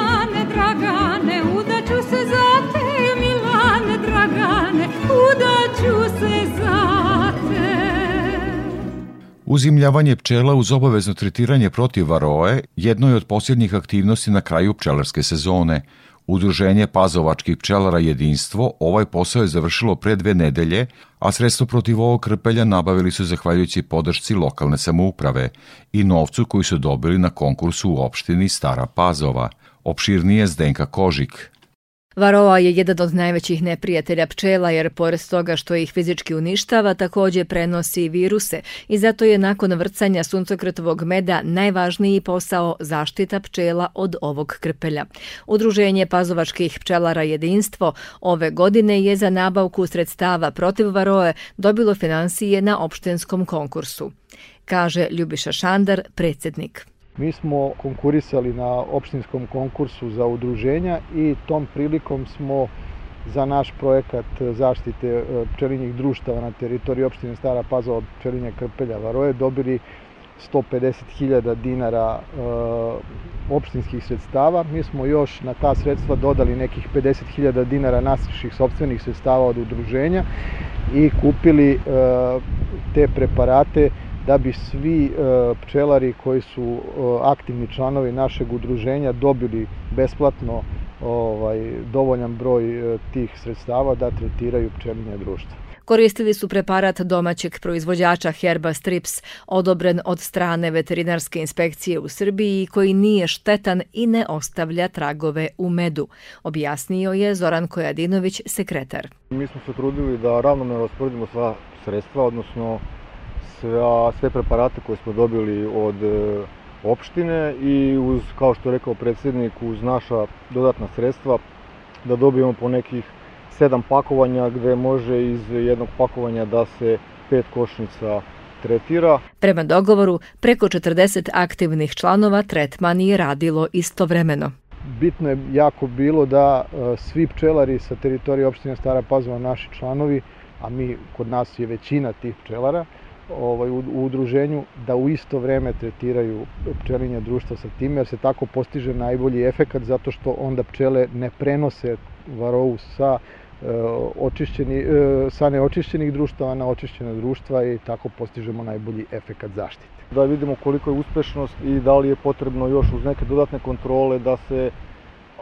Uzimljavanje pčela uz obavezno tretiranje protiv varoe jedno je od posljednjih aktivnosti na kraju pčelarske sezone. Udruženje pazovačkih pčelara Jedinstvo ovaj posao je završilo pre dve nedelje, a sredstvo protiv ovog krpelja nabavili su zahvaljujući podršci lokalne samouprave i novcu koji su dobili na konkursu u opštini Stara Pazova. Opširnije Zdenka Kožik. Varoa je jedan od najvećih neprijatelja pčela jer pored toga što ih fizički uništava takođe prenosi viruse i zato je nakon vrcanja suncokretovog meda najvažniji posao zaštita pčela od ovog krpelja. Udruženje pazovačkih pčelara Jedinstvo ove godine je za nabavku sredstava protiv varoe dobilo financije na opštinskom konkursu, kaže Ljubiša Šandar, predsednik. Mi smo konkurisali na opštinskom konkursu za udruženja i tom prilikom smo za naš projekat zaštite e, pčelinjih društava na teritoriji opštine Stara Pazova od pčelinje krpelja Varoje dobili 150.000 dinara e, opštinskih sredstava. Mi smo još na ta sredstva dodali nekih 50.000 dinara naših sobstvenih sredstava od udruženja i kupili e, te preparate da bi svi e, pčelari koji su e, aktivni članovi našeg udruženja dobili besplatno ovaj dovoljan broj e, tih sredstava da tretiraju pčelinje društva. Koristili su preparat domaćeg proizvođača Herba Strips, odobren od strane veterinarske inspekcije u Srbiji koji nije štetan i ne ostavlja tragove u medu, objasnio je Zoran Kojadinović, sekretar. Mi smo se trudili da ravnomerno rasporedimo sva sredstva, odnosno sve, sve preparate koje smo dobili od e, opštine i uz, kao što je rekao predsjednik, uz naša dodatna sredstva da dobijemo po nekih sedam pakovanja gde može iz jednog pakovanja da se pet košnica tretira. Prema dogovoru, preko 40 aktivnih članova tretman je radilo istovremeno. Bitno je jako bilo da e, svi pčelari sa teritorije opštine Stara Pazova, naši članovi, a mi kod nas je većina tih pčelara, ovaj, u, u udruženju da u isto vreme tretiraju pčelinje društva sa tim, jer se tako postiže najbolji efekat zato što onda pčele ne prenose varovu sa e, očišćeni, e, sa neočišćenih društava na očišćene društva i tako postižemo najbolji efekat zaštite. Da vidimo koliko je uspešnost i da li je potrebno još uz neke dodatne kontrole da se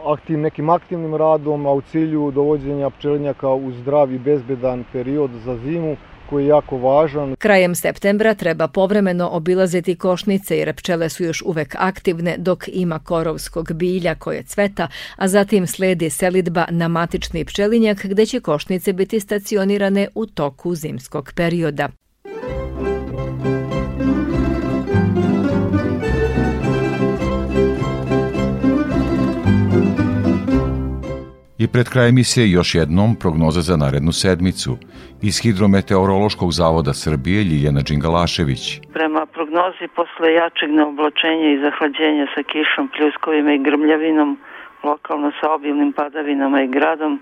aktiv, nekim aktivnim radom, a u cilju dovođenja pčelinjaka u zdrav i bezbedan period za zimu, koji je jako važan. Krajem septembra treba povremeno obilaziti košnice jer pčele su još uvek aktivne dok ima korovskog bilja koje cveta, a zatim sledi selidba na matični pčelinjak gde će košnice biti stacionirane u toku zimskog perioda. I pred kraj emisije još jednom prognoza za narednu sedmicu. Iz Hidrometeorološkog zavoda Srbije Ljiljana Đingalašević. Prema prognozi posle jačeg neoblačenja i zahlađenja sa kišom, pljuskovima i grmljavinom, lokalno sa obilnim padavinama i gradom,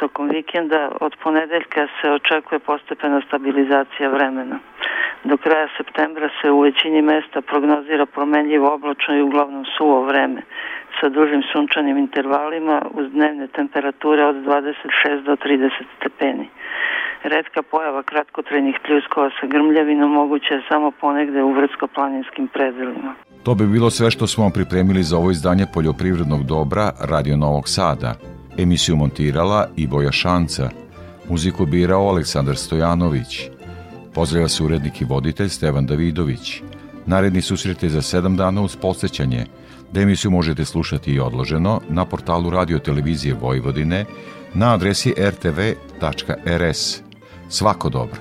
tokom vikenda od ponedeljka se očekuje postepena stabilizacija vremena. Do kraja septembra se u većini mesta prognozira promenljivo oblačno i uglavnom suvo vreme sa dužim sunčanim intervalima uz dnevne temperature od 26 do 30 stepeni. Redka pojava kratkotrajnih pljuskova sa grmljavinom moguća je samo ponegde u vrdsko-planinskim predelima. To bi bilo sve što smo pripremili za ovo izdanje poljoprivrednog dobra Radio Novog Sada. Emisiju montirala i Boja Šanca. Muziku birao Aleksandar Stojanović. Pozdravlja se urednik i voditelj Stevan Davidović. Naredni susret je za sedam dana uz posjećanje, da emisiju možete slušati i odloženo na portalu Radio Televizije Vojvodine na adresi rtv.rs. Svako dobro!